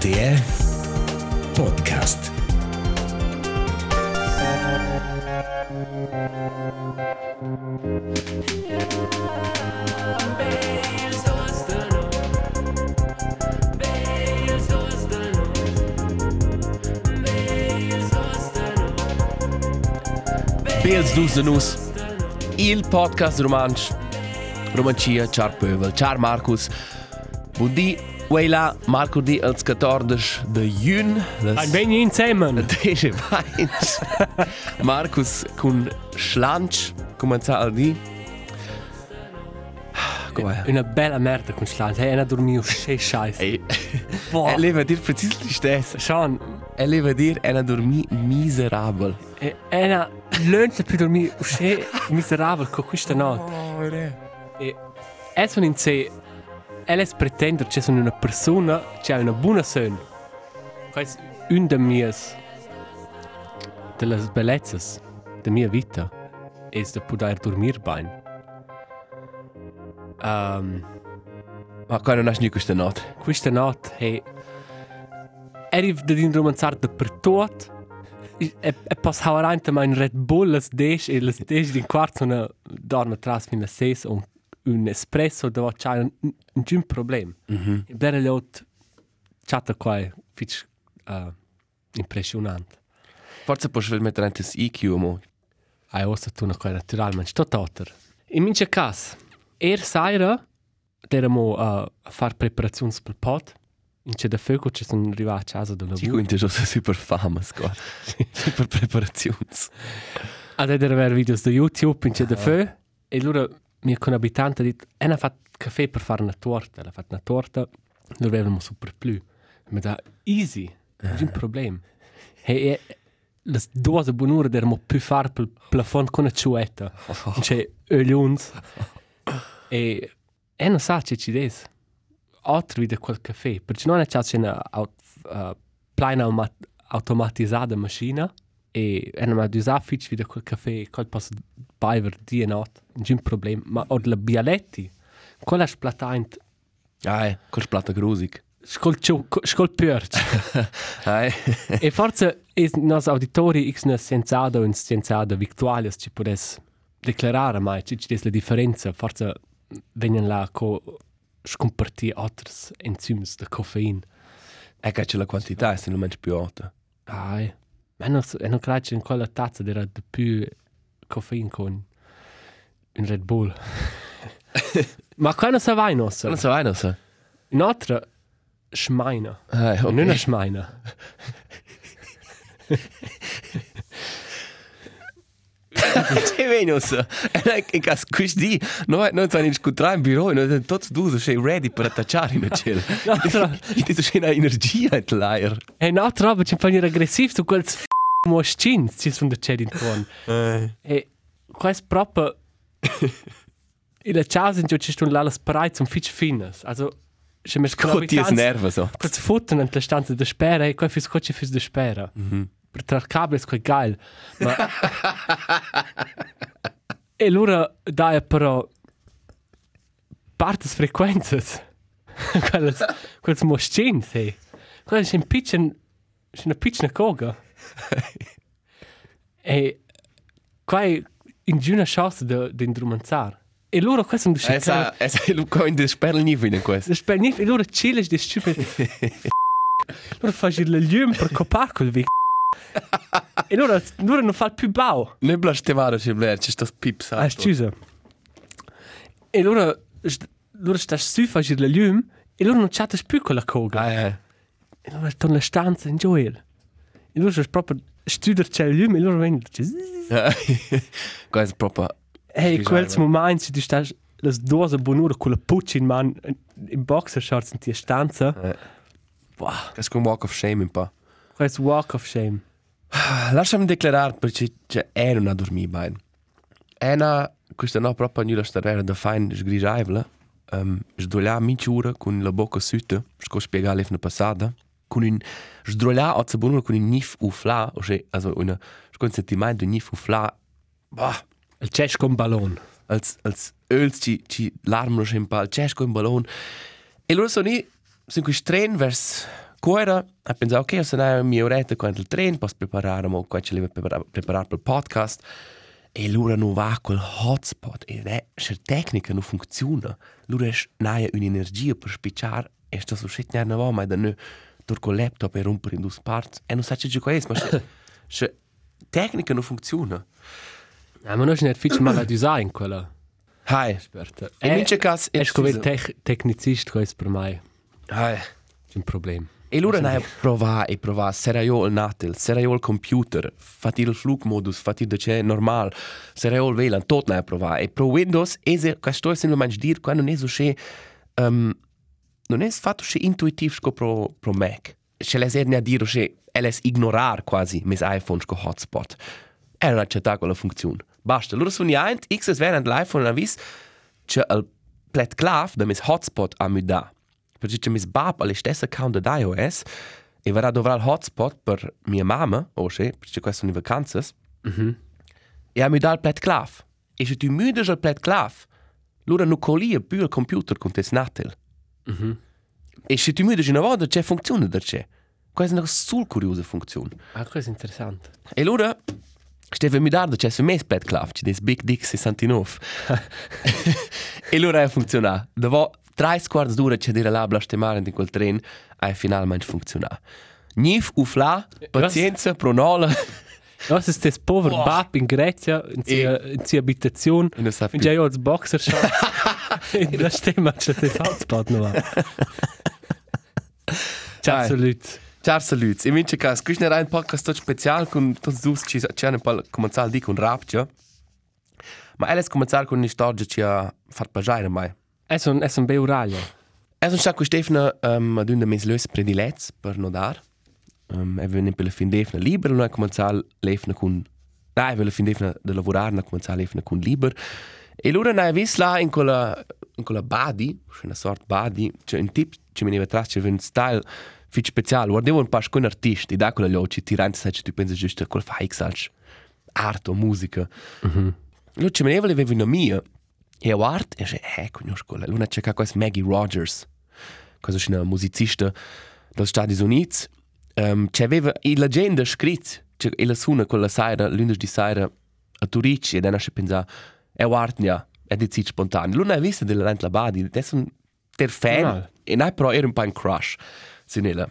RTR Podcast. Bels dus de nus. Il podcast romansch. Romancia, char pövel, char Markus. Bundi, Weila, Marco di als 14 de jun. Ein wenig insieme. Desche Weins. Markus kun schlanch, comenza al di. Come Una bella merda con Schland. Hey, einer dormiu sche scheiße. Boah. er leva dir precis li stessa. Sean, Er leva dir ena dormi miserabel. e- einer lönt più dormiu sche miserabel con questa notte. Oh. E es von in se Elles pretender che sono una persona che ha una buona son. Quais un de mias de las bellezas de mia vita es de poder dormir bene. Um, Ma qua non has nu questa notte. questa notte hey, arriva da din romanzar da per tot e, e pas havarante ma un Red Bull las desh e las desh din quart sono dorna tras fin las seis un, un espresso da c'ha un, un problem mm -hmm. e bere lot chatta qua fitch uh, impressionant Forse puoi mettere anche IQ, mo. ai ossa tu na qua naturalmente sto totter in mince cas er saira deramo uh, a far preparazioni per pod in c'è da fuoco ci sono arrivati a casa da lavoro quindi sono super famous qua. super preparazioni. ad eder aver videos da YouTube in c'è da fuoco e allora mia conabitante ha detto e ha fatto caffè per fare una torta. Ha fatto una torta lo avevamo super più ma da easy non c'è un problema. E, e le due buonure deramo più fare per il plafond con una ciuetta c'è olions e non sa c'è ci des. Altro vide quel caffè perché non c'è una uh, plena automa automatizzata macchina e e non ha usato fitch vide quel caffè quel posso bever di e not non c'è un problema ma od la bialetti quella splatant Ah, eh, col plata grusig. scol ciu scol Ah, eh. e forse is nos auditori x na scienzado in scienzado victualias ci podes declarare mai ci des la differenza forse vengono là co scomparti alters enzyms de coffein È che c'è la quantità, se non più alta. ai ma non e non credo in quella tazza era de più coffein con un Red Bull ma quando sa vai nos Non so, vai, non so. un'altra schmeina Ah, okay. ok. non una schmeina C'è bene, non so. E in caso questi, noi non siamo in scuotra in bureau, noi siamo tutti due, sei ready per attacciare in cielo. L'altra- E ti c'è una energia in l'aer. E un'altra roba ci fa venire aggressivo su quel f*** moschin ci sono da c'è intorno. E questo proprio... In la casa in cui ci sono là le sparate sono fitch finas. Also, se mi Scotti es nerva, so. Quel fotten in la stanza da spera e quel fiscocci fis da spera. -hmm. Per tra cabri è quel geil. Ma... e allora dai però... Partes frequenzas. quelles, quelles moschin, sì. Quelle sono piccin... Sono una piccina coga. E... Qua è in giù una chance di indrumanzare. E loro questo non Esa, esa è il coin di sperlnivo in questo. Spielt nicht, loro chilles di stupido. loro fai il lium per copare col vic. e loro, loro non fa più bau. Ne blastevare, c'è bler, c'è sto pips. Ah, scusa. E loro, loro sta su fai il lium e loro non chatta più con la coga. Ah, eh. E loro stanno la stanza in Joel. E loro sono proprio studiare c'è lium e loro vengono. Questo è proprio... Hey, Scusa, quels ma- momenti, du stehst las dose bonure con la pucci in man in boxershorts in die stanza. Eh. Boah, Questo è un walk of shame un po'. quels walk of shame. Lasciami declarare perché c'è è una dormire bene. È una, questa no proprio nulla stare da fine sgrigiaivla. Um, sdroglià minciura con la bocca sütte, sco spiegare l'efna passata. Con un sdroglià o zabunura con un nif ufla, o se, also una, sco un sentimento di nif ufla. Bah, Il cesh con ballon. als, als öls ci, ci larmano un po', c'è sco un ballon. E loro sono lì, sono qui stren vers Quora ha pensato, ok, se ne mi oretta con il treno, posso preparare, mo, qua ce li preparare, preparare per il podcast. E allora non va quel hotspot. E è, se la tecnica non funziona, allora è un'energia per spicciare, e sto su scegliendo una volta, ma da noi, il laptop e rompere in due parti. E non sa che cosa è, ma se, se tecnica non funziona. Ja, ma non è facile mal a design quella. Hai, Aspetta. in mince caso, è come tec tecnicist questo per me. hai. C'è un problema. E allora noi provare e provare, se io il natel, se io il computer, fatti il flugmodus, fatti da c'è normal, se io il VLAN, tutto noi provare. E pro Windows, è se, questo è semplicemente dire, quando non è so che, um, non è fatto che intuitivo sco pro, pro Mac. Se le serve a dire che, è ignorar quasi mis iPhone sco hotspot. È non accettare quella funzione. Basta. Allora sono io, X es veren l'iPhone ha visto, che il plet clav da mis hotspot a mi da. Perché c'è mis bab alle stesse account da iOS, e verrà dovrà il hotspot per mia mamma, o se, perché queste sono le vacanze, e a mi da il plet clav. E se tu mudes il plet clav, allora non collia più il computer con te snatel. E se tu mudes una volta, c'è funzione da c'è. Questa è una sul curiosa funzione. Ah, questo è interessante. E allora, Steve mi dardo c'è su me pet clav, c'è des Big Dick 69. e allora ha funzionato. Dopo tre quarti d'ora c'è dire là blastemare in quel treno, ha finalmente funzionato. Nif, ufla, pazienza, pronola. Was ist das povero Boah. Bab in Grecia, in sia, in sia Habitation? E non sa più. Und ja, als Boxer schon. In der Stimme hat schon das Hotspot noch. Ciao, Dai. Leute. Ciao saluti. In caso, questo era un podcast tutto speciale con tutti due ci c'è un po' cominciare di con Rapcia. Ma è cominciare con una storia che ci ha fatto piacere mai. Es un, es un bel orario. Es un sacco Stefano um, ad una mes lös predilets per nodar. Um, e venne per la fin defna libero, noi cominciare l'efna con... Dai, per la fin defna de lavorare, noi cominciare l'efna con liber. E allora noi vis là in quella, in quella badi, una sorta badi, c'è un tip ci veniva atrás, c'è un style fit speciale. Guardavo un paar con artisti, da quella gli ci tirante, sai, tu pensi giusto, quel fa x arte o musica. Allora ci veniva, aveva una mia, e ho art, e dice, eh, conosco. Allora c'è questa Maggie Rogers, questa è una musicista degli Stati Uniti. Um, c'è aveva e la gente scritto, c'è e la suona quella sera, lunedì sera a Turici, e ci pensa, è ja, è decid spontaneo. Allora hai visto della Rent Labadi, adesso un ter fan, Normal. e noi però era un po' un crush, su nella.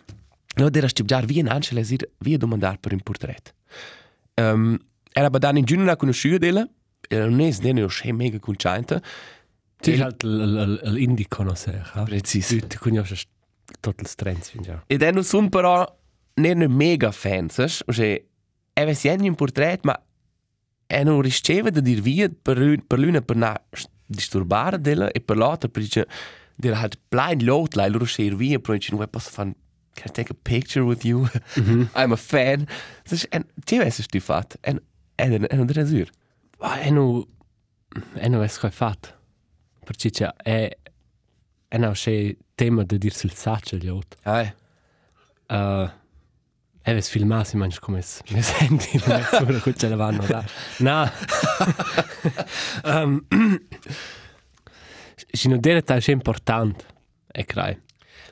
Allora era stipgiare via in Angela, e via domandare per un portrait. Um, era badan in giugno conosciuta della, e non è ne è mega contenta. Sie ist halt l'Indico, non so. Precis. Du conosci tutto il trends, finde ich. E dan non sono però non un mega fan, sai? Cioè, è vestito un portrait, ma è non riusciva a dire via per, lui- per l'una per non disturbare della e per l'altra perché della halt blind load, lei loro scher via, però dice, non posso fare Can I take a picture with you? I'm a fan. Dus, en die was die fat. En, en, en, en, en, Ma è no... È no es coi fat. Perché c'è... È... È no c'è tema di dirsi il saccio gli ot. Ai. Uh, è ves filmasi manch come. Mi senti in mezz'ora che ce la vanno da. No. um, Sino dire è importante. E crai.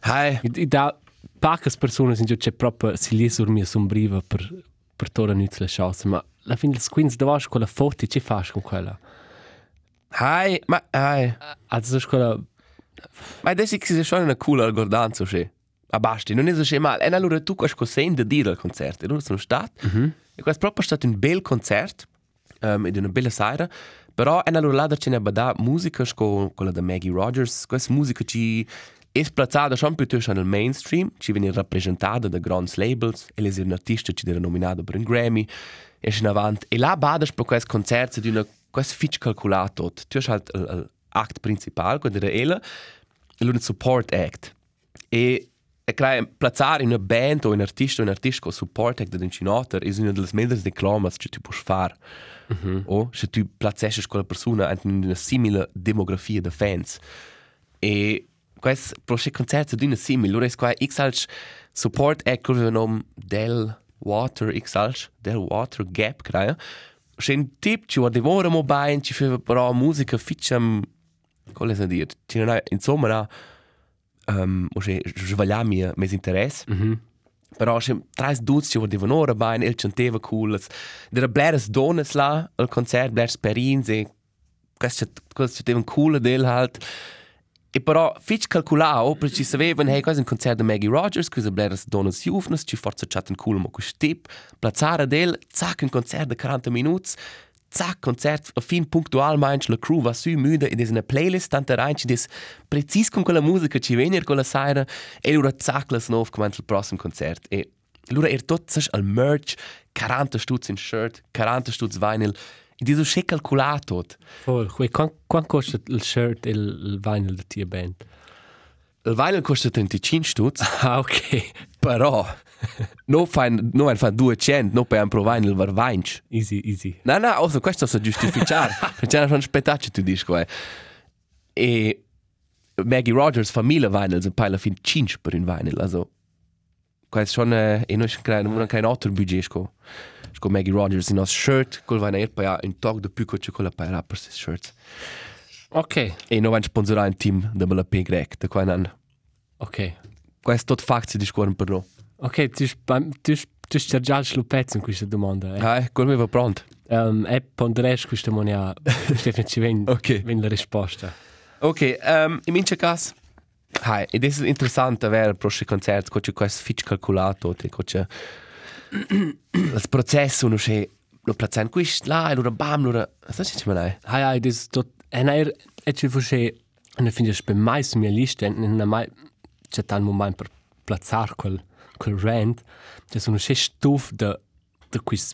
Ai. I, da pacas persone sind già proprio si lì sur mia sombriva per per tora nütz le chance, ma la fin des quins da vas quella foto ci fas con quella. Ai. Ma, ai. Also das quella Ma adesso è schon una cool algordanza, sì. A basti, non è scema male. E allora tu questo sente dire al concerto. Loro sono stati. E questo proprio è stato un bel concerto. Um, ed una bella sera. Però e allora là c'è una da musica quella da Maggie Rogers. Questa musica ci è splazzata schon piuttosto nel mainstream. Ci viene rappresentata da grandi labels. E le sono artisti ci erano nominati per un Grammy. E in avanti. E là badas per questo concerto di una... Questo fitch calcolato. Tu hai halt l'act principale, quello era ella. E un support act. E e crea plazzare in una band o un artista o un artista con support act da un cinotter è una delle migliori reclame che tu puoi fare. O se tu plazzessi quella persona in una simile demografia di fans. E questo prossimo concerto di una simile, allora è qua x alc support act con il nome del Water x alc, del Water Gap, crea. C'è un tip ci va devora mobile, ci fa però musica ficciam, come si ci non ha, insomma, no, um, o se svaglia mi mes interesse. Mhm. Però c'è tre duzi che volevano ora bene, il canteva cool. Era bleres dones là, al concert, bleres perins e questo questo avevano cool del halt. E però fitch calcolao, perché ci hey, questo è un concert di Maggie Rogers, questo bleres dones juvnes, ci forza chatten cool mo questo tip, plazzare del, zack un concert di 40 minuti, zack concert a fin puntual manch la crew va su müde ed è una playlist tante rein ci des precis con quella musica ci venir con la sera e lura zack las nov come il prossimo concert e lura er tot sas al merch 40 stutz in shirt 40 stutz vinyl e di so sche calcolato Voll. Quei, quan, quan costa il shirt e il, il vinyl da tia band? il vinyl costa 35 stutz Ah, ok. però no fan no ein fan 200 no per un pro vinyl var vinch Easy, easy. No, no, also questo sta giustificare. Perché era un spettacolo, tu dici qua. E Maggie Rogers fa mille vinyls e poi alla fine 5 per un vinyl. Also, questo è schon, eh, e noi abbiamo un altro budget. Sco, sco Maggie Rogers in un shirt, col vinyl, poi ha un tog di più che con la poi rapper questi shirts. Ok, E noi abbiamo sponsorato un team da la P Grec, da qua in anno. ok. Questo è tutto fatto di scuola per noi. Ok, tu tu tu stai già il pezzo in questa domanda. Eh? Ah, mi va pronto. Um, e ponderes questa monia, Stefano ci ven, Ok. ven la risposta. Ok, um, in mince cas. Hai, ed è interessante avere pro questi concerti, che c'è questo fitch calcolato, che c'è il processo, non c'è lo plazzano questo là, e allora bam, allora, sai che ci mai? Hai, hai, tot, en er, et ci fosce, ne finde ich bei mais mia lista, en mai, c'è tal moment per plazzar quel, quel rant, c'è sono sche stuf de, de quis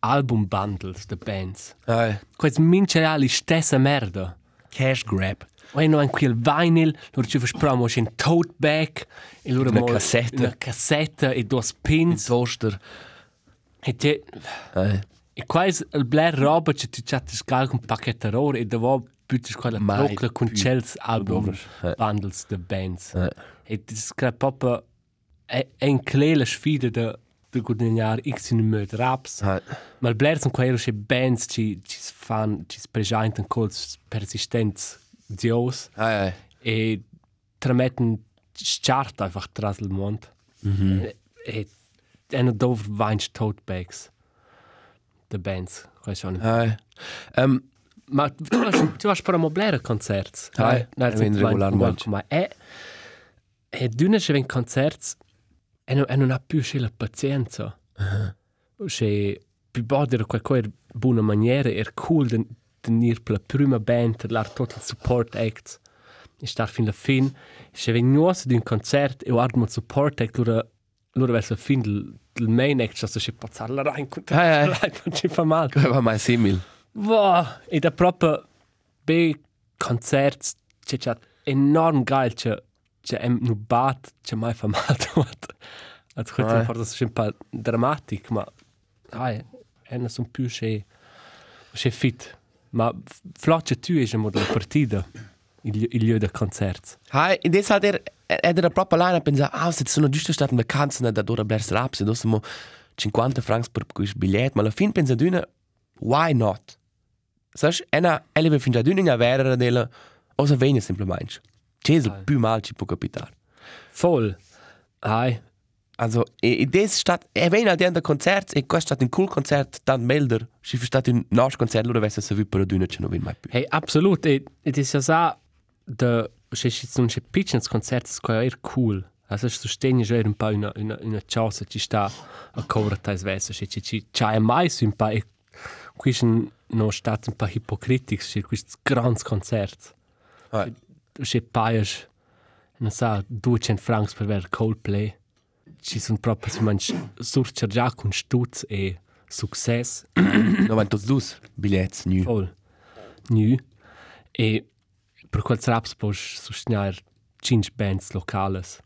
album bundles de bands. Hai, Quais mince reali stessa merda. cash grab. Poi no, in quel vinyl, loro ci verspromo un tote bag, e loro mo- cassetta. Una cassetta e In pins. Toaster. E te, Hai, e quais il bler roba che tu chattes gal con pacchettarore e dopo buttes quella Mai procla con cels album bundles de bands. Eh. E das è proprio in clela sfida de de guadagnare x in un raps. hai, Ma il bler sono quelle che bands ci ci fan ci presentano con persistenz dios hai, hai. e trametten schart einfach tras il mond. Mhm. E, e hanno dove vines tote bags de bands. Questo è Hai. Um, Ma tu vas, tu vas per moblare concerts. Hai, Nein, ven regolarmente. Ma è è d'una che ven concerts e non, e non ha più la pazienza. C'è più bodere qualcosa buona maniera è cool de tenir per la prima band l'ar tot il support act. E star fin la fin. Se ven nuos di un concert e guardo il support act lura lura verso la fin del, del main act, cioè se pazzar la rein, Hai, hai. non ci fa male. va mai simil. Wow, e da proprio bei concerts c'è c'è enorm geil c'è c'è em nu bat c'è mai fa mal dort. Also heute Ah. forse è un po' drammatico, ma è una son più c'è c'è fit. Ma flocce tu è mo della partita il il lieu de concerts. Hai, ed è stato er, era proprio là a pensare, ah, se sono giusto state in vacanze da dove blers raps, e siamo 50 francs per questo biglietto, ma alla fine pensa d'una, why not? Sai, ena, eleve fin già d'una vera della, o se vegna semplicemente. C'è il Ah. più mal ci può capitare. Voll. Ai, Also, e, e des stat, e vegna al dentro concerts, e questo è stato un cool concert, tant melder, si fa stato un nostro concert, allora avesse se vi per d'una, ce non vin mai più. Hey, absolut. E, ed ist ja so, da c'è so un piccolo concerto che è cool. Also ich sostegno già un po' una, una, una cosa ci sta a covra tais verso, c'è ci ci c'è mai su un po' e qui è no stato un po' ipocritico, c'è questo grande concerto. Hai. C'è paias, non so, 200 francs per vedere Coldplay. Ci sono proprio, si mangi, surcer già con stutz e success. No, van tots dus bigliets, nu. Voll. Nu. E per quel raps puoi sostenere 5 bands locales.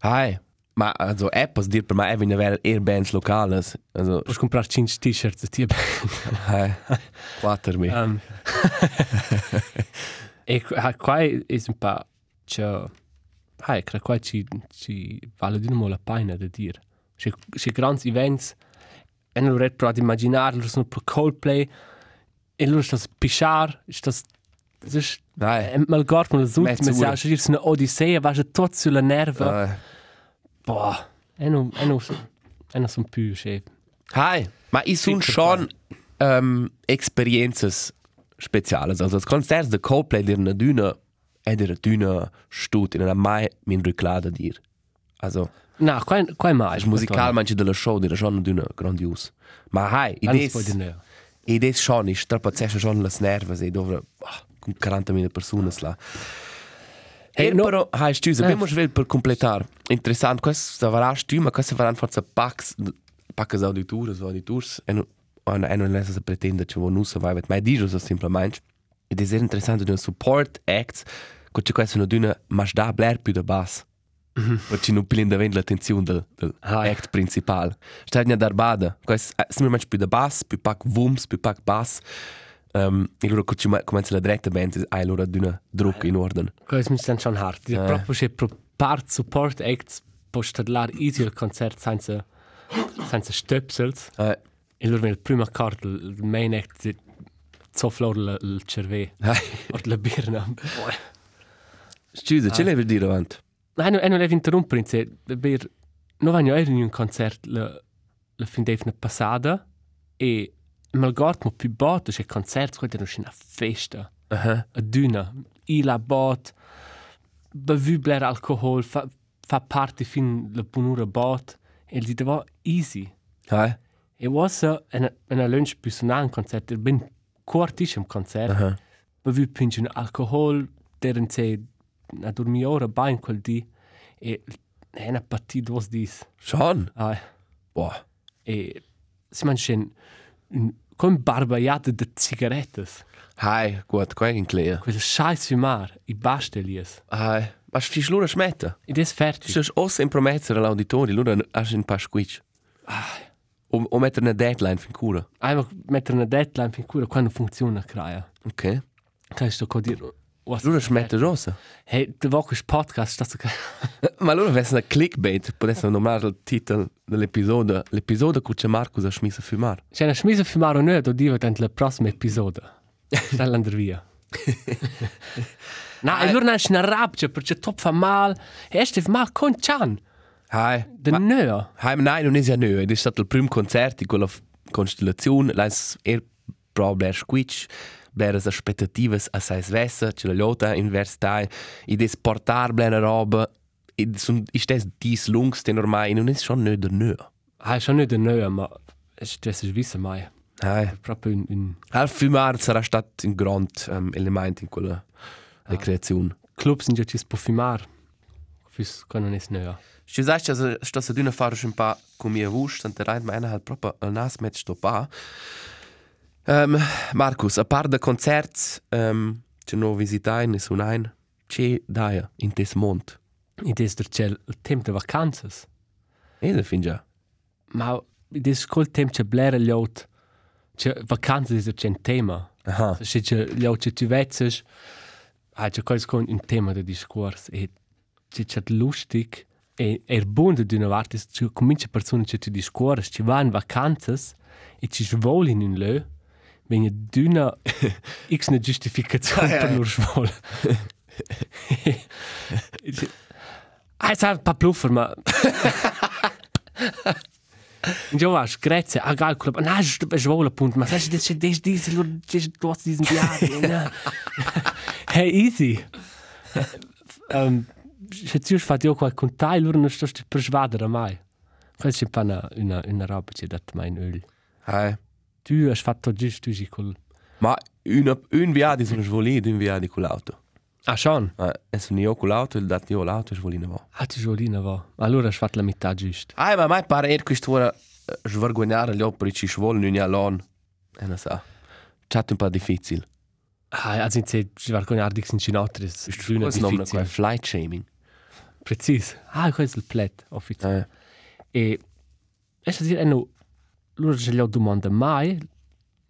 Hai. Ma, also, Apples dir per me, è vina vera er bands locales. Also, Puoi comprare 5 t-shirt di tia band. hai. Quattro mi. Um, e qua è un po' c'è hai credo qua ci ci vale di nuovo la pena da dire c'è c'è grandi events e non riesco ad immaginare loro sono per Coldplay e loro stanno pisciare stanno Nein. mal guarda le ultime Mezz'ora. sa schon dir eine Odyssee, va je tot sulla nerva. Äh. Boah, è no è no è no son più chef. Hi, ma sun Sicher schon ähm, Experiences Speziales. Also das Konzert der Coldplay der eine Düne, è der Düne stut in einer Mai min reclada dir. Also No, qua qua mai. das musikal manche della show der schon eine Düne grandios. Ma idees poi di neo. idees schon ist strapazzesce schon las nervas e dovre ah, con 40.000 persone là. Hey, E no- però, hai scusa, Eh. abbiamo svel per completar. Interessant, questo sarà stuma, questo saranno forse packs, packs auditores, auditors, e non e non- e non lesa se pretende che non usa vai, ma dice so semplicemente. Ed è sehr interessant un support act, che c'è questo una ma da bler più da bass. Perché non prende avendo l'attenzione del, del Ah. act principal. In darbada, questo è semplicemente più da bass, più pack vums, più pack bass. Um, e allora che ci comincia la dritta band, hai allora una druck in ordine. Questo mi sta schon hart. Di Eh. proprio c'è pro part support acts postadlar easy il concert senza senza stöpsels. Eh, E loro il primo accordo, il main act di zofflor il, il cervé. eh. O la birna. Boy. Scusa, ce l'hai per dire avanti? Nein, non devo interrompere, se per non vanno in un concert la la fin d'evna passata e mal gort mo più bot, c'è concert, quello era una festa. Aha. a duna. I la bot, bevu bler alcohol, fa, fa parte fin la bunura bot, e il dava easy. Hai? E was a en en lunch bis un an concert, er bin quartischem concert. Aha. Bevu pinchen alcohol, der en se na dormi ora ba in quel di e en a partit was dis. Schon? Ai. Boah. E si manchen un con barbaiate de cigarettes. Hai, gut, è in clear. Quel scheiß fumar, i bastelies. Hai. Ma fi slura smetta. Ed es fertig. Tu stai o sempre promettere all'auditorio, allora hai un paar squitch. O, o mettere una deadline fin cura. Einfach mettere una deadline fin cura quando funziona crea. Ok. Kannst du dir was Allora smette rosa. Hey, der Woche ist Podcast, das. Ma allora avesse una clickbait, potesse nominare il titolo dell'episodio. L'episodio che Marcus ha smesso a fumare. C'è una smisa fumare o no, do diva dentro la prossima episodio. Stella andare via. E allora non c'è una rabbia perché top fa mal. E este fa mal con Chan. Hai. De no. Hai, ma nein, non è ja nö. Ed è stato il primo concerto in quella f- constellazione. Lei è proprio squitch. Bere aspettative a sei svessa, ce la lota in verstai. Ed è portare bene roba. Ed sono istes dis lungs, den ormai non è schon nö der nö. Ah, schon nicht der Nö, aber es ist das ist wissen mai. Hai. Proprio in, in Al fumar sarà stato un grand um, element in quella recreazione. Clubs sind ja just po fumar. Fürs können es nö. Ci sai che sto se d'una fare un po' con mia voce, tante ride ma una halt proprio al nas met sto pa. Um, Marcus, a part de concerts, um, che no visitai ne sunain, che daia in tes mont. Das ist der il tempo der Vacanzas. E da fin già. Ma ist col tempo che blera ljot. Che Vacanzas ist ein Thema. Aha. Se che ljot che tu vetzes, ha che quals con un tema de discurs e che che lustig e er bunde d'una vart ist che comincia persone che tu discurs, che va in Vacanzas e ci svol in un lö. Wenn je d'una x ne giustificazione per svol. Ah, es hat ein paar Bluffer, ma... Und ja, was, Greze, ah, geil, Club. Nein, es ist wohl ein Punkt. Was hast du, das ist das, das, das ist du hast diesen Jahr. Hey, easy. Ähm, se tu fai io qualche contai, loro non sto per svadere mai. Questa è un po' una, una, una roba che ha dato mai in öl. Hai. Tu hai fatto giusto così col... Ma una, un viadi sono svolì, un viadi con l'auto. Ah, schon? Eh, e sono io con l'auto, il dat io l'auto svolì ne va. Ah, tu Jolina va. Allora hai fatto la metà giusto. Ai, ma mai pare er questo ora svergognare gli operi ci svol non è l'on. E non sa. C'è un po' difficile. Ah, also se ci vergognare di sincinotri, è una Questo nome è difficile. flight shaming. Precis. Ah, questo è il plet, ufficiale. Eh. E è a dire, no, loro ce li ho domanda mai,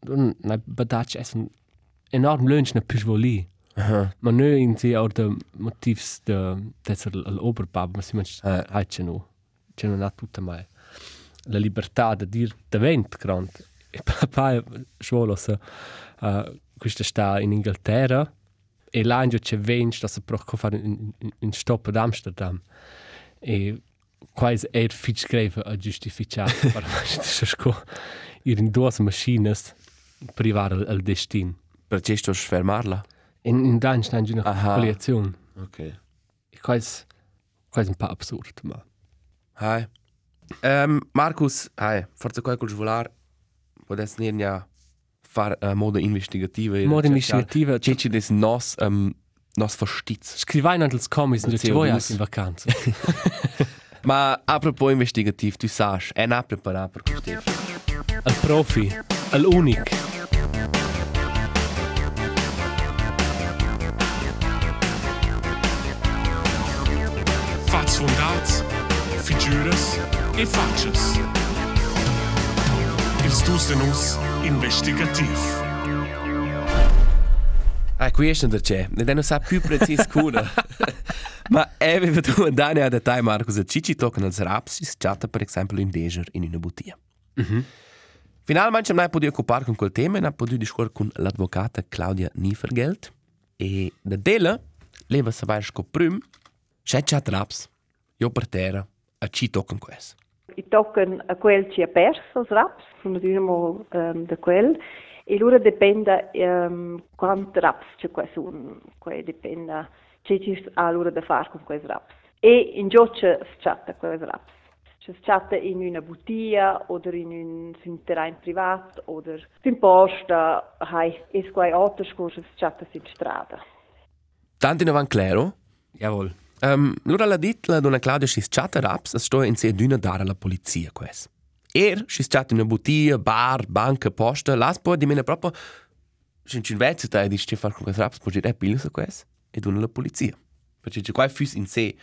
non è badac, è un enorm lunch na più voli. Aha. Ma noi in si auch de motivs de desser l'oberbab, ma si manch Eh. hai ce no. Ce non ha tutta mai. La libertà de dir de vent grant. E papà svolo se uh, questa sta in Inghilterra e l'angio c'è vench da se proco fare in, in, in stop ad Amsterdam e quasi er fitch greve a giustificar per questo sco ir in due machines privare al, al destin Per ce sto fermarla? in in dan sta una Aha. collezione Ok. e quasi quasi un po' absurd ma Hai. Um, Markus, hai, forse qualche volar, potesse ne fare uh, modo investigativa. Modo investigativa, C'è c'è des nos, um, nos verstitz. scrivai in als comis CO2. ci vuoi in vacanza Ma a propos investigativ, tu sai, è na preparato per questo. al profi al unic Fats fundats, figures e faces. Ils dus de nus investigativ. Ah, qui è da c'è. Ne non sa più preciso cura. Ma è venuto tu a dare a dettagli, Markus, a Cici toccano als rapsis, chatta per esempio in Deger in una bottiglia. Finalmente non hai potuto occupare con quel tema, non hai potuto discorrere con l'avvocata Claudia Niefergeld. E da della, leva se vai scoprire, c'è chat raps, io per terra, a ci toccano questo. I tocken a quel ci ha perso els raps, diciamo um, da quel, e loro dipende um, quanti raps c'è qua sono, qua dipende c'è ci ha loro da fare con quei raps. E in giù c'è schatta quei raps. C'è schatta in una bottiglia o in un, un terreno privato o in posta, hai, e quei altri scorsi schatta in strada. Tanti ne van claro, jawohl Um, Lura la dit la dona Claudia si chatta raps, sto in sé d'una dare alla polizia quest. Er si chatta in una bottiglia, bar, banca, posta, las poi di mena proprio sin cin vezzo ta di che far con quest raps, poi è pillo su quest e dona la polizia. Perché c'è quai fus in sé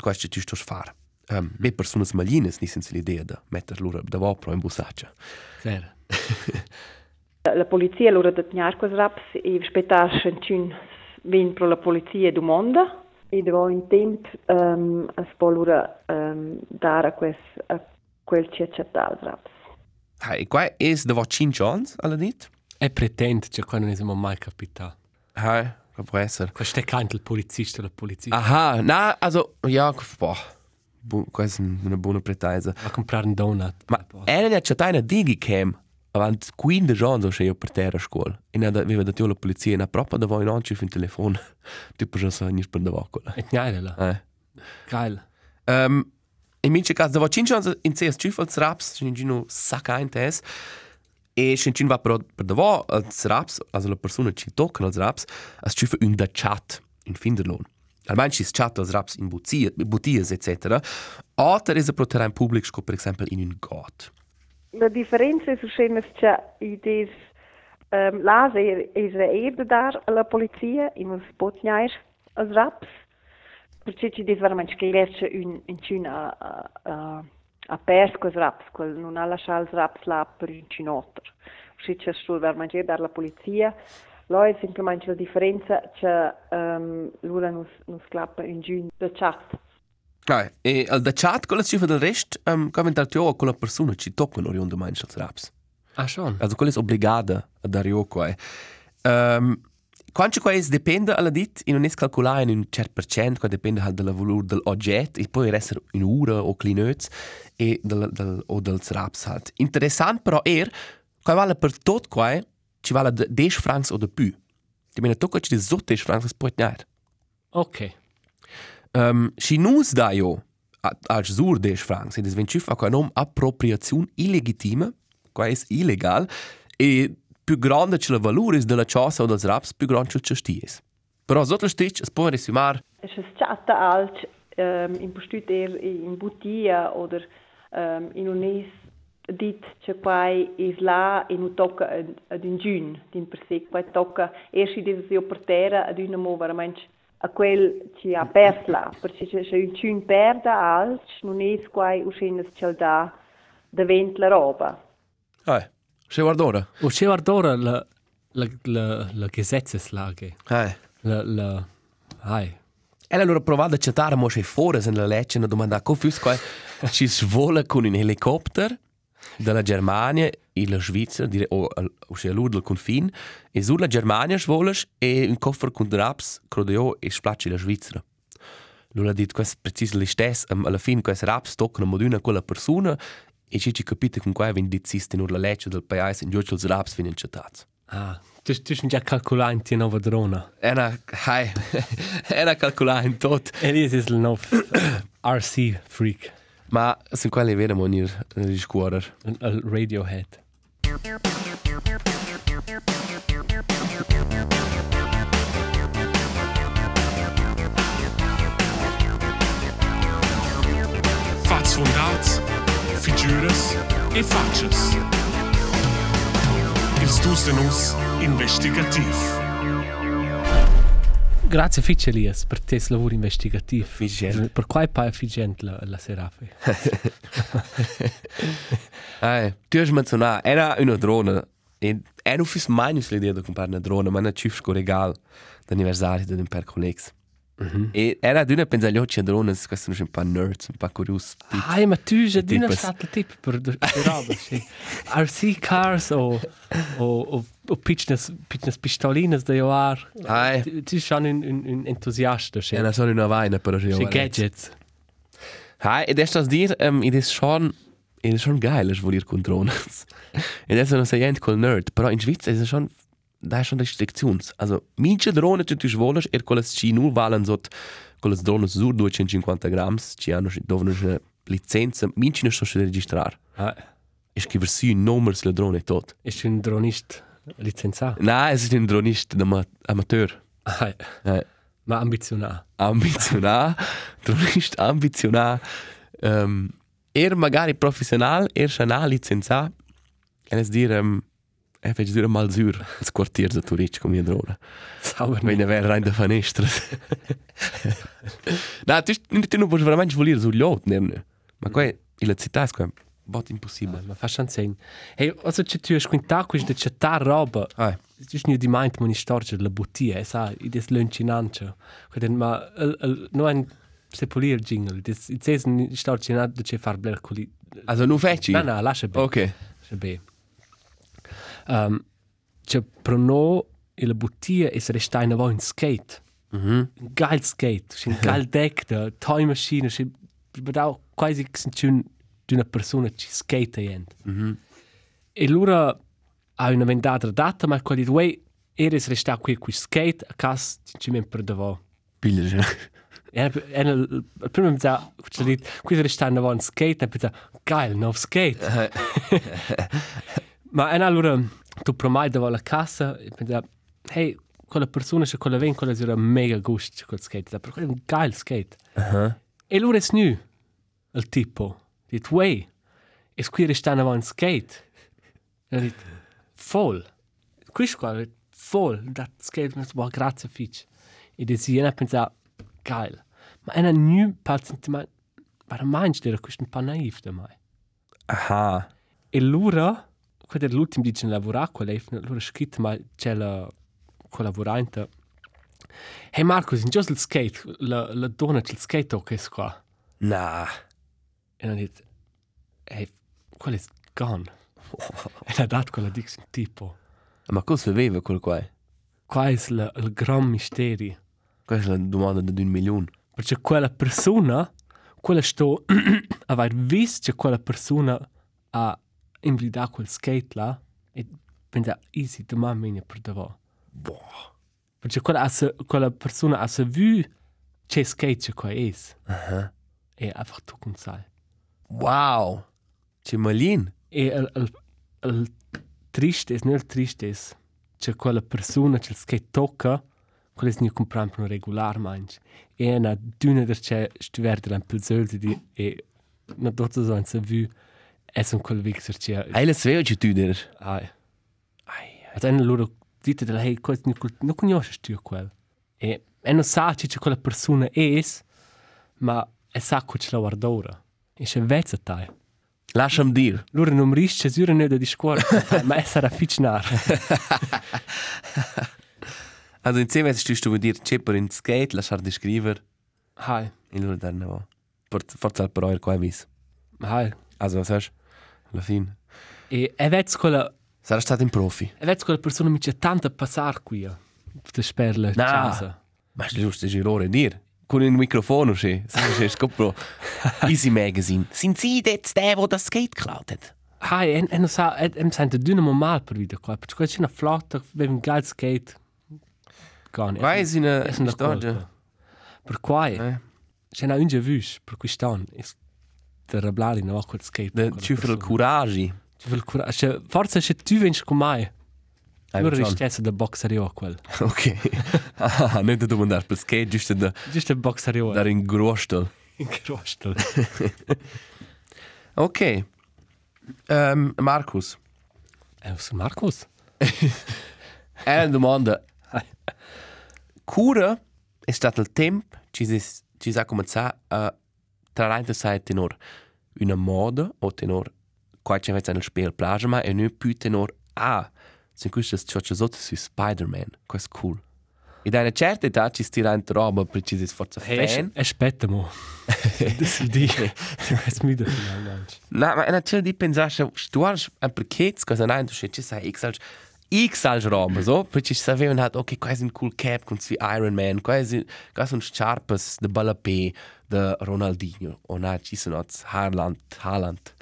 quest che tu stos fare. Um, be persone smaglines ni senza l'idea da metter lura da vopro in bussaccia. fair La polizia loro da teniar quei raps e spettar scentun vin pro la polizia du E devo in temp um, a spolura um, dare a, quest, a quel ci accettare raps. Hai, quai es da vo cin chance alla dit? e pretend che qua non siamo mai capitato Hai, che può essere. questo è canto il polizisto la polizia Aha, na, also, ja, boah, bu, questa è una buona pretesa. a comprare un donut Ma era ne c'è una digicam avanti 15 anni se io per terra a scuola. E ne aveva dato la polizia e proprio da voi non ci fin telefono. Tipo già sa niente per da voccola. E gnare eh. Geil um, in mince caso da voi 5 anni in sé schiffels raps ci gino sacca in tes e ci va per per da voi als raps also la persona ci tocca als raps as schiffe un da chat in finderlohn Almeno ci chat als raps in bottiglie, bottiglies etc. Oder ist er pro terrain public, sco per esempio in un got. La differenza è successa che idee um, l'asa è eer dar alla polizia in un spotnier als raps. Perché ci dice veramente che lerce un in cuna a, a, a pers quels raps, quel non ha lasciato els raps là per un cinotto. Perché c'è sul veramente dar la polizia. Là è semplicemente la differenza che um, loro non sclappa in giun da chat. Ah, e al da chat con la cifra del rest, um, commentar tu con la persona ci toccano oriundo manch als raps. ah schon Also quella è obbligata a dare io qua. Um, quanto qua è dipende alla dit, in non è calcolare in un certo per cento, qua dipende halt dalla valore dell'oggetto, e poi essere in ora o clinöz e del, del, o del raps halt. Interessant però er, qua vale per tot qua, ci vale 10 francs o de più. Di mena tocca ci so 10 francs, es può tenere. ok Um, și nu îți da eu als sur de francs, e desvenciu fa qua nom appropriazione illegitima, qua es illegal, e più grande ce la valore della cosa o dels raps, più grande ce sties. Però sotto stitch es può resumar, Es ist chatta alt ähm, in postut er in butia oder ähm, in unis dit che quai is la in u tocca ad, ad un giun din per se quai tocca si dis io per terra ad una mo veramente a quel ci ha pers la perché c'è c'è un giun perda alt non es quai uscenas cel da da vent la roba hai, se guardora. o c'è ora la la la la Gesetzeslage Hai. la la hai E allora provate a chattare mo se fuori nella legge, una domanda, co fus qua ci svola con un helicopter dalla Germania in la Svizzera, dire, o, sia l'ur del confin, e sur la Germania svoles e un coffer con raps, crodeo e splacci la Svizzera. Lui ha detto questo preciso l'istess, um, alla fine questi raps toccano moduna quella persona e ci ci capite con qua vin diziste nur la legge del paese in giù els raps fin inciatats. Ah, tu tu schon ja calculare in die nova drona. Era, hai, era calcolare in tot. E lì è il nov RC freak, Ma sono quelli vere monir riscuorer. il- il Radiohead. Fats fundats, figures e faces. Ils dus de nus investigativ. Grazie Fitch Elias per te lavoro investigativo. Fitch. Per quai pa efficient la, la serafe. Ai, tu hai menzionato, era una drona. E e non fis mai l'idea di comprare una drona, ma una ciufsco regal d'anniversario di un per collegs. E era d'una pensare gli occhi a drone, questo non è un po' nerds, un po' curiosi. Ai, ma tu già di una Tipas. stata tip per roba, sì. RC cars o o o o pitchnes pitchnes pistolinas da joar. Ai, Tu schon un un un entusiasta, sì. era solo una vaina per Sì, arrivare. gadgets. Hai, ed è dir, um, ed è schon, ed è schon geil, es volir con drones. ed è non sei gente col nerd, però in Svizzera è schon, da è schon restriktionen. Also, mince drone tu tu svoles, er quelles ci nu valen sot, quelles drones sur 250 grams, ci hanno, dovano una licenza, mince ne sono registrare. Ah, E scriver su un numero sulla drone e tot. ist un dronist licenziato. Nein, es ist ein dronist ama amateur. Ah, Eh, ma ambizionà. ambicionar, dronist ambicionar. Um, er magari professional, er schon licenza. En es dir, um, er fece dire mal sur, als quartier za turic com mia drona. Sauber. Er wäre rein der Fenestra. Na, tu, tu non puoi veramente voler sul lot, ne? Ma qua, la città è qua, bot impossibile. Ma fa schon segn. Hey, also c'è tu squinta quis de chatta roba. Ah, Just nu di mind moni storge la bottia, sa, i des luncinancio. Queden ma el, el, no ein sepolir jingle. Des i ces ni storge na de che far bler coli. also non feci? Na na, lascia be. Ok. Lascia be. Um, c'è prono e la bottia es resta in avo in skate. Mhm. Un geil skate, un geil deck da toy machine, c'è bedau quasi c'è d'una persona ci skate ient. Mhm. E allora ha una vendata data, ma quelli due eres resta qui qui skate a cas ci men per davo. Pille, E e il primo mi sa ci dit qui resta in avant skate e pensa geil no skate. ma e allora tu promai davo la casa e pensa hey quella persona che quella ven quella era mega gusto quel skate, per quello è un geil skate. Aha. E allora è nu il tipo dit way e qui resta in avant skate. E dit voll. Questo qua è voll, dat skate mi wow, grazie fitch. E desi ena pensa geil. Ma ena nu palzent ma ma meinst du, questo un po' naiv da mai. Aha. E allora quando è l'ultimo dice in lavorare con lei, allora scritto ma c'è la collaborante. Hey Marcus, in giusto il skate, la, la donna c'è il skate che è qua. Na. E non dit, hey, quello è gone. e ha dato quella diction tipo. Ma cosa aveva quel qua? Qua è il, il gran mistero. Questa è la domanda di un milione. Perché quella persona, quella sto, aver visto che quella persona ha invidato quel skate là, e pensa, easy, domani mi per davvero. Boah. Perché quella, ha se- quella persona ha vu che skate che è. Aha. E einfach tu con sai. Wow. C'è malin. E il, il, il triste è, il triste è, che quella persona che il skate tocca, per un regular manch. E una d'una der c'è un pilsöldi di, e non tutto so in se vu, è un quel vixer c'è. Hai la sveo ci tu der. Ai. Ai. Ed è loro dite del hey, questo non conosci tu quel. E e non sa c'è quella persona è, ma è sa che ce la guarda ora. E c'è vezza tai. Lasciam dir. Loro non risce sura ne da di scuola, ma è sarà ficnar. Also insieme hast du du dir Chipper in Skate, lasciar di scriver. Hai, E loro danno va. Forza al però er qua vis. hai. Also was hast? Alla fine. E è vez quella, Sarà stato un profi. è vez quella persona mi c'è tanta passare qui. eh, Per sperla No. casa. Ma è giusto girore dir. Con il microfono, sì. C'è scopro. Easy Magazine. Der, der das Skate hat? Hai, e, e non sa, e, e mi sento dünamo mal per video qua, perché c'è una flotta, aveva un geil skate. Gone. Vai, è una Storia. colpa. Per qua, Eh. c'è una unge vis, per cui stanno, e der Rablari non ha quel skate. De ci fa il coraggio. Ci vuole cura. Cioè, forse se tu vengi con me, Hai allora ragione. ristessa da boxario quel. Ok. Ah, non da domandare per skate, giusto da Giusto il boxario. dare in grostel. in crostel. Ok. Um, Markus, Eh, was Markus? è una domanda. Cura è stato il tempo ci si, ci si è cominciato a trarre sai tenor una moda o tenor qua c'è invece nel spiel plage ma e non più tenor ah se questo è ciò che sotto su Spider-Man questo è cool e da una certa età ci stira in roba per ci si forza Hey, fan aspetta mo. Das. Es mi da finalmente. No, ma è una certa di pensare se tu hai un pacchetto cosa non tu ci sai x x alge roba so. Poi ci sapevano hat ok qua è un cool cap con sui Iron Man qua è qua sono sciarpes de Ballapé de Ronaldinho. O na ci sono Haaland Haaland.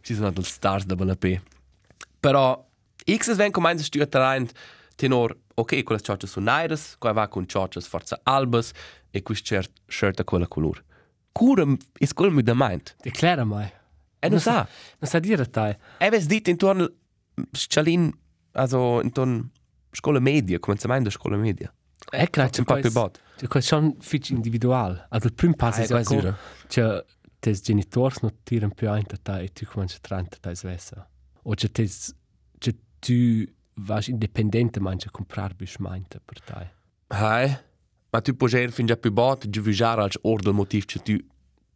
Ci sono dei stars de Ballapé. Però x ven come ein stürt rein tenor ok quelle ciocce sono nairas qua va con ciocce forza albas e quis cert shirt a quella color. Cura è quello mi da mind Erkläre mal. e non sa Was hat dir da? Eves dit intorno Schalin, also intorno scuola media, cominciamento della scuola media. È claro, Forse un po' più bot. C'è schon fitch individual. Also il primo passo Ah, è è quasi ja. C'è tes genitori non tirano più ein da e tu cominci a trenta da svessa. O c'è tes c'è tu vas indipendente mangi a comprare bis meinte per te. Hai, ma tu puoi già fin già più bot, giù vigiare als ordel motiv, cioè tu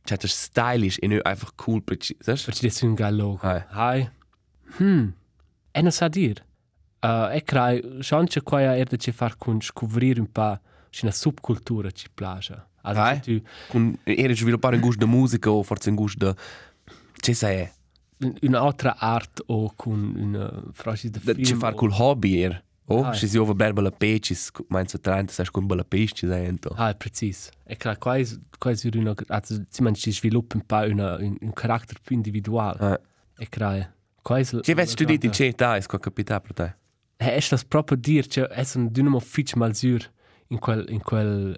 cioè das stylisch e non einfach cool, perché, sai? Perché das un geil logo. Hai. Hai. Hm. E non sa dir. Uh, e crai, schon c'è qua a erde c'è far con scoprire un po' c'è una subcultura ci piace. Also Hai. c'è tu Con era sviluppare un gusto da musica o forse un gusto da C'è sai, un'altra art o con una frase di film. c'è fare o- col hobby er. Oh, Hai. ci si ova bella peci, meinst du 30, sai con bella peci, sai ento. Ah, precis. E crai, quasi, quasi una, also, si man ci sviluppa un po' una, un, un carattere più individuale. Ah. E crai, quasi... Ci vedi studiato in c'è età, è sco capita per te. Eh, è das proprio dir, cioè, è un dynamo fitch mal sur in quel, in quel,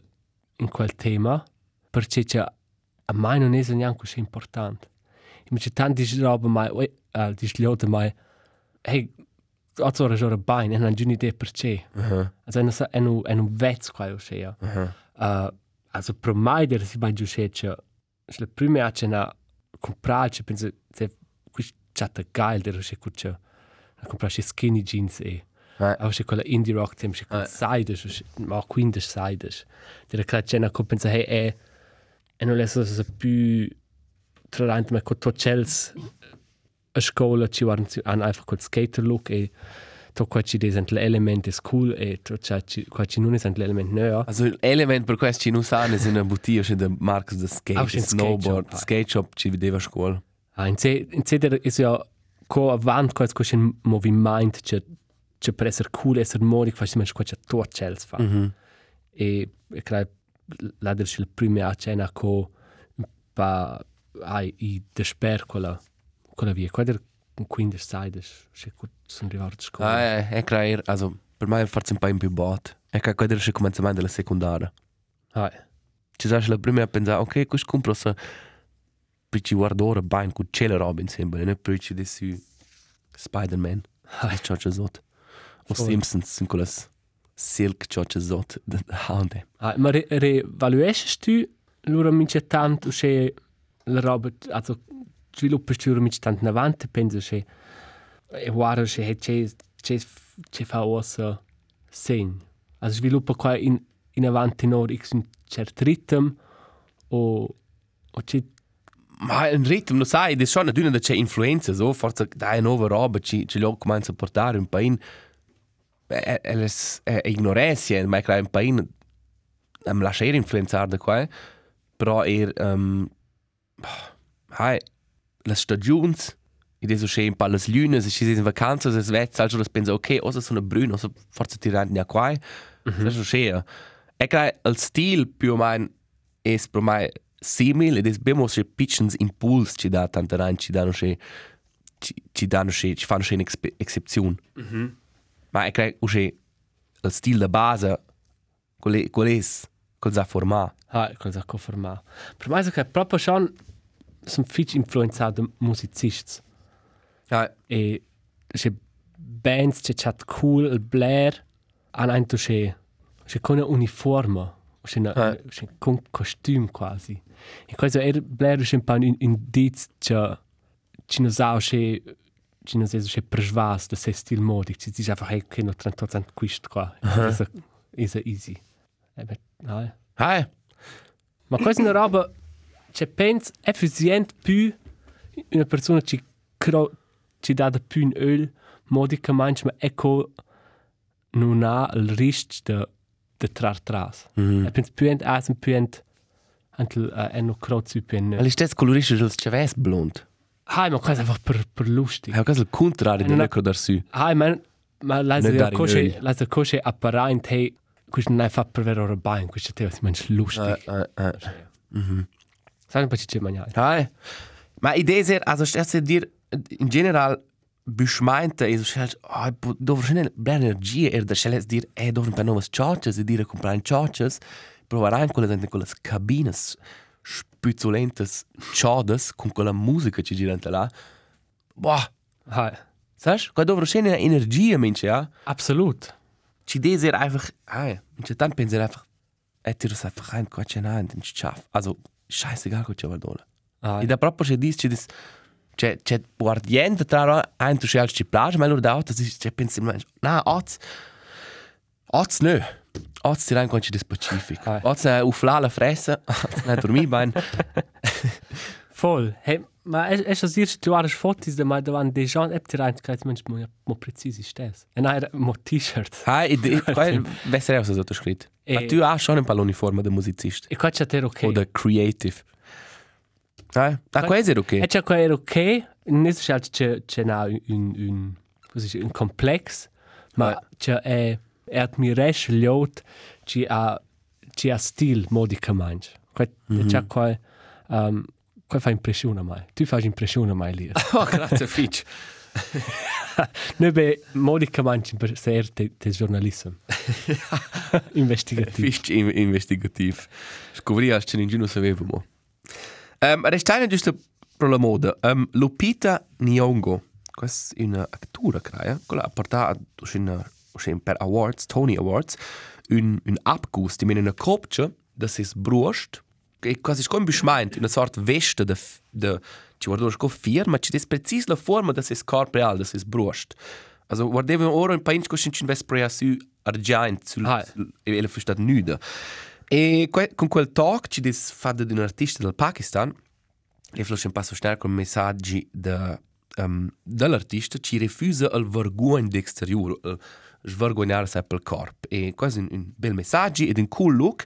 in quel tema, perché cioè, a me non è neanche così importante. Invece tanti di roba mai, ue, uh, di sliote mai, hey, otto ore giorno bain, e non ho un'idea perché. Mhm. Also, è un, è un, è un vezzo qua, io sia. Mhm. Uh, also, per me, der si mai giusto, cioè, se la prima è una comprare, cioè, penso, se questo è geil, der si cuccia, a comprare skinny jeans e, Eh. Auch se quella indie rock tem se quella Eh. saides ma quindes saides der crea cena co pensa hey e e non leso se più trarante ma co tocels a scola ci waren an einfach col skater look e to qua ci desent l'element is cool e to ci qua ci non esent l'element neo Also l'element per questo ci non sanno è una bottiglia c'è da marcas da skate, Ah, c'è un snowboard, skate shop, skate shop ci vedeva a scuola. Ah, in se in se der is ja co avant quasi co in movimento c'è c'è per essere cool essere modic fai sempre qua c'è tocels fa Mhm. e, e crea la del il primo a cena co pa ai i desper quella quella via qua der quindi sides se sono arrivato a scuola Ah, è, è creare, also per me è forse un po' in più bot. È che quello è il cominciamento della secondaria. ah. Ci sai la prima a pensare, ok, questo compro se per ci guardo ora bene con c'è la roba insieme, non per ci adesso Spider-Man, Ah. ciò c'è sotto. O Voll. Simpsons, con quelle silk c'è sotto, da H&M. ah, ma re, re valuesci tu loro mince tanto se la roba also sviluppi tu mince tanto in avanti penso se e guarda se c'è c'è c'è fa ossa segn also sviluppa qua in in avanti no x un certo ritmo o o c'è Ma un ritmo, non sai, è una c'è influenza, so, forse dai nuova roba, ci, ci lo comincia a portare un paio. È, è, è ignoranza, ma è che un paio mi lascia influenzare da qua, però è, um, hai, le stagioni, idee so schön pa las lunes, si in vacanze, es vet, also das pensa, okay, osa sono brun, osa forza tirant ne quai. Mhm. Das ist schön. E crai il stil più meno es pro mai simil ed es bemo se pitchens impuls ci da tanta rein ci danno se ci, ci danno se ci fanno se un'eccezione. Mhm. Ma e crai usce il stil da base qual qual es qual sa formà. Ah, qual sa conformà. Per mai so che proprio schon sono fitch influenzato musicisti. Ja, e c'è bands c'è chat cool il Blair han ein to c'è c'è con una uniforme c'è una Ah. c'è con costume quasi e questo er Blair c'è un po' un c'è ci non sa c'è ci non sa c'è persvas da se stil modic ci dice einfach hey che no 38 cent quist qua is a easy e beh no Hai. Ma è una roba che penso efficiente più una persona ci, cro, ci dà da più in öl modica manch, ma ecco non ha il rischio di de trar tras. Mm. E penso più ent asen più ent anche uh, eno crozi più in... Al ist colorische als Chavez blond. Hai, ma è einfach per, per lustig. Ja, das ist el contrario di Necro d'Arsu. Hai, ma ma la dare in cosce öl. la cosce apparent hey questo non è fatto per vero ora bain questo te è mens lustig. Äh, äh, äh. Sai un po' ci mangiare. Hai. Ma idee ser, also sterst dir in general beschmeinte, also stellt, oh, do verschiedene energie er da stellt dir, eh, do per novas charges, e dire comprare charges, provare in quelle in quelle cabines spuzolentes charges con quella musica ci girante là. Boah, Hai. Sagst du? Gerade over schöne Energie, Mensch, ja. Absolut. Die Idee ist einfach, hey, Mensch, dann pensar einfach, ey, dir das einfach rein, Gott, ja, nein, den schaff. Also, scheißegal, Gott, ja, Valdola. Hai. E da proprio c'è dis, c'è dis, c'è, c'è guardiente tra ein, tu scelgi ci plage, ma allora da auto, c'è pensi, Mensch, na, oz, oz, nö. Oz, ti rein, quando c'è dis pacific. Ah. Oz, äh, ufla la fresse, oz, nein, dormi, bein. Voll. Hey, ma es es das erste Jahr Fotos da mal da waren die schon app rein kann Mensch mo mo präzise ist das. Und ein mo T-Shirt. Hey, idee, qual, besser aus, so scritto. Ma E- tu hai schon ein paar uniforme da musicist. E qua c'è te ok. Oder creative. Ah, ah questo è ok. E c'è qua era ok. Non è scelt c'è c'è na un un così c'è un complex, ma Ah. c'è è è at mi resch liot ci ha ci ha stil modica manch. Qua c'è qua um qua fa impressione mai. Tu fai impressione mai lì. Oh, grazie, Fitch. Noi beh, Monica manci per ser te, te giornalism. Investigativo. Fitch in investigativ. Scopri als ce non sapevamo. Um, Restare giusto per la moda. Um, Lupita Nyong'o. Questa è un'attura, credo. Quella ha portato una, una, per Awards, Tony Awards, un, un abgust, die mit einer Kopfche, das ist Brust, quasi come beschmeint, una sorta veste de, de ci guardo sco firma, ci des precis la forma das ist real, das ist Brust. Also guardevo ora un painch co sin vesprea su argent sul Ah. e la fustat nuda. E que, con quel talk ci des fada di un artista del Pakistan, le flosce un passo sterco con messaggi de um, dell'artista ci refusa il vergogno d'exterior, il svergognare se pel corp. E quasi un, un bel messaggio ed un cool look.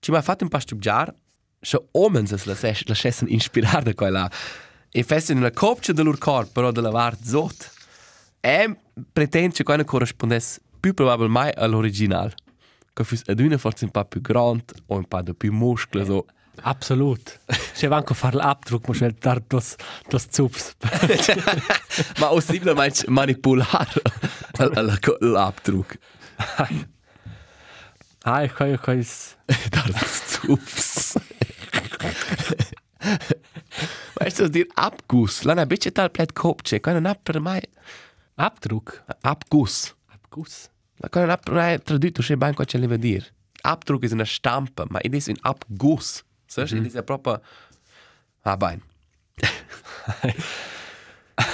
Ci mi ha fatto un po' studiare, se omens es lasciassen lasciassen inspirar da quella. E fessen una copcia del loro corpo, però della vart zot. E pretende che quella corrispondesse più probabilmente all'originale. Che fosse ad una forse un po' più grande o un po' più muscolo. So. Absolut. Se vanco far l'abdruck, mo schnell dar das das Zups. Ma possibilmente manipolare l'abdruck. Ah, ich kann, ich kann es. Das Ups. Weißt du, dir Abguss. Lana, bitte tal plet kopce. Kann non per mai Abdruck? Abguss. Abguss? La kann non per mai tradotto c'è ben qua c'è le dir. Abdruck è una stampa, ma ed è un Abguss. Sai, ed è proprio Ah, ben.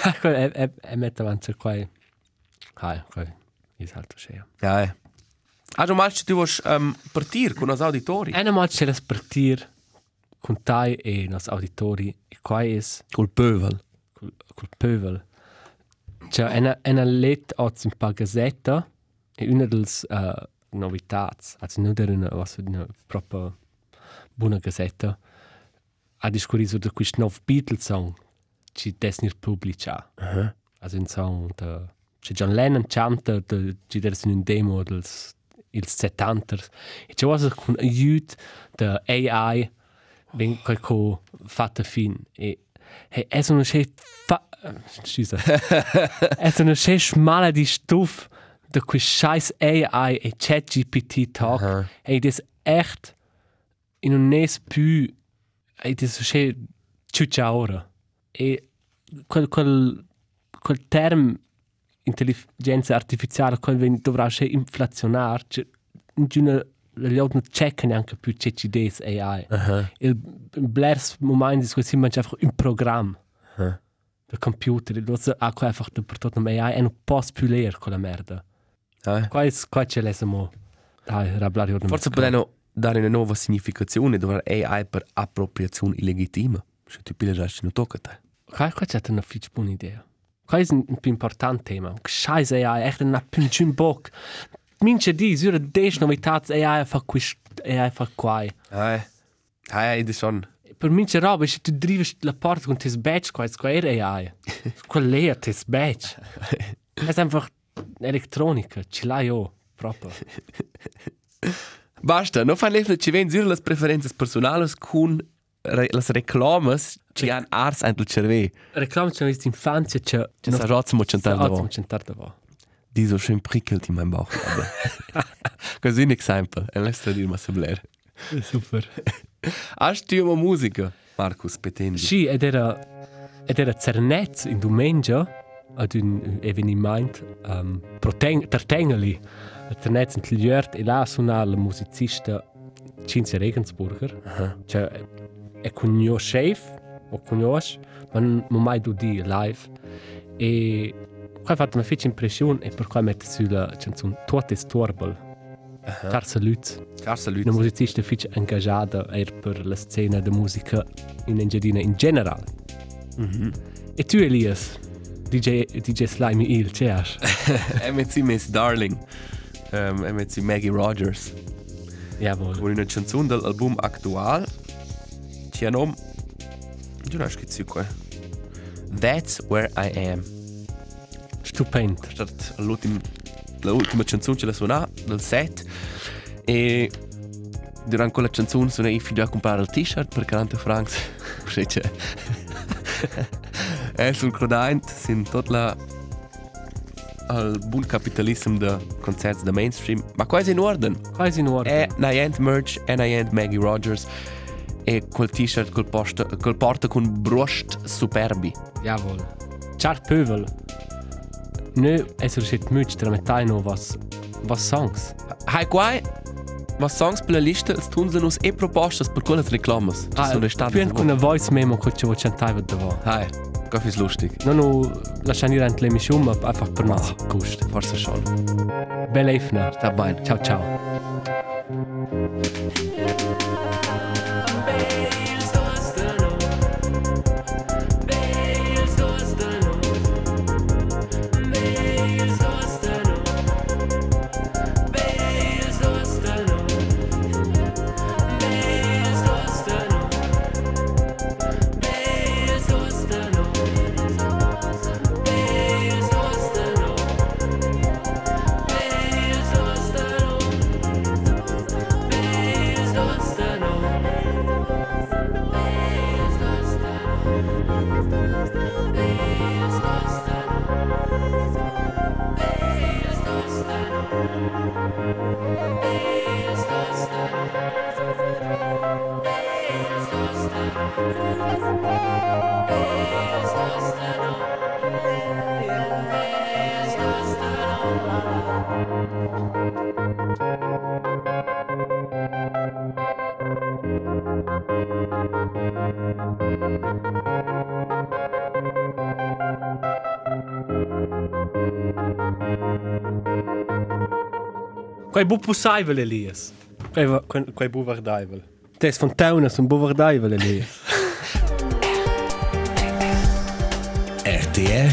Ich kann, er, er, er mette avanti qua. Ah, qua. Ist halt so schön. Ja, eh. Also, meinst du, du willst ähm, partir con os auditori? Eine Mal c'è la spartir con tai e nos auditori e qua is Col pövel. col, col pövel. C'è una, una let oggi in pa gazzetta e una dels uh, novitats, also non der una, was una proprio buona gazzetta, ha discorso di questo nuovo Beatles song ci desnir pubblica. Also in song da c'è John Lennon canta da ci der in un demo dels ils 70 e c'è was con aiut da AI ven qualco fatta fin. E e è sono che fa scusa. È sono che smala di stuf da quei scheiß AI e ChatGPT talk Aha. e das echt in un nes più e das che ciuccia ora e quel quel quel term intelligenza artificiale quel ven dovrà che inflazionar cioè giuna gli altri non checkano neanche più CCDs AI Aha. il blers moment ist quasi manchmal einfach un programma Aha. der computer il was ha qua einfach portato mai AI e non posso più leer con la merda Ah. qua è qua c'è l'esamo dai rablare Forse potranno dare una nuova significazione dove AI per appropriazione illegittima. Se tu pili già non tocca a te. qua qua c'è una fitch buona idea qua è un più importante tema? Scheiße AI echt una pinchin bock mince di sura des novitats AI fa quist AI fa qua Ah, ah, das schon. per mince roba se tu drivi la porta con tes qua qua era AI quel lei tes è einfach elettronica ce l'hai io proprio Basta, non fa lefle ci ven zure las preferenze personali con re, las reclamas ci han ars antel cerve. Reclame c'è questa infanzia c'è Ci sa rotz mo centar da vo. centar da vo Die so schön prickelt in meinem Bauch. Così un esempio. E lascia dir ma sebler. super Hast du uma musica, Marcus Petendi? sì ed era ed era cernez in domenica ad un eveniment um, proteng tertengeli cernez in Tliert e là suona la musicista Cinzia Regensburger. Aha. cioè è cugno chef o cugnos ma non non mai do di live. E qua ha fatto una fece impressione e per qua mette sulla canzone Tuote Storbel. Carsa Lutz. Carsa una Lütz. musicista fece engagata er per la scena de musica in Engiadina in general e tu Elias DJ DJ Slimy Il c'è as MCC Miss Darling. Um, MCC Maggie Rogers. jawohl Con una canzone dell'album attuale. Hanno... Giù non scritto qua. That's Where I Am. stupend Stat l'ultima l'ultima canzone che la suona del set e durante quella canzone sono io figlio a comprare il t-shirt per 40 francs c'è e sul crodant sin tot la al buon capitalismo de concerti da mainstream. Ma quasi in ordine. Quasi in ordine. È Niant Merch e Niant Maggie Rogers e quel t-shirt col, posta, col porta con brust superbi. Jawohl Char Pövel Nö, es ist müde, der mit noch was was Songs. Hai quai, was songs playlistas tun sie uns e propostas por colas reclamas. Ah, sono restate. Più con una voice memo che ci vuoi cantare dopo. Hai. Kaffee ist lustig. No, no, lascia dire anche l'emissione, ma einfach per ma. Gust. Forse schon. Bella Efna. Sta bene. Ciao, ciao. Quai bu pussaivel Elias. Quai va- quai quai bu vardaivel. Tes von Taunas un bu vardaivel Elias. RTR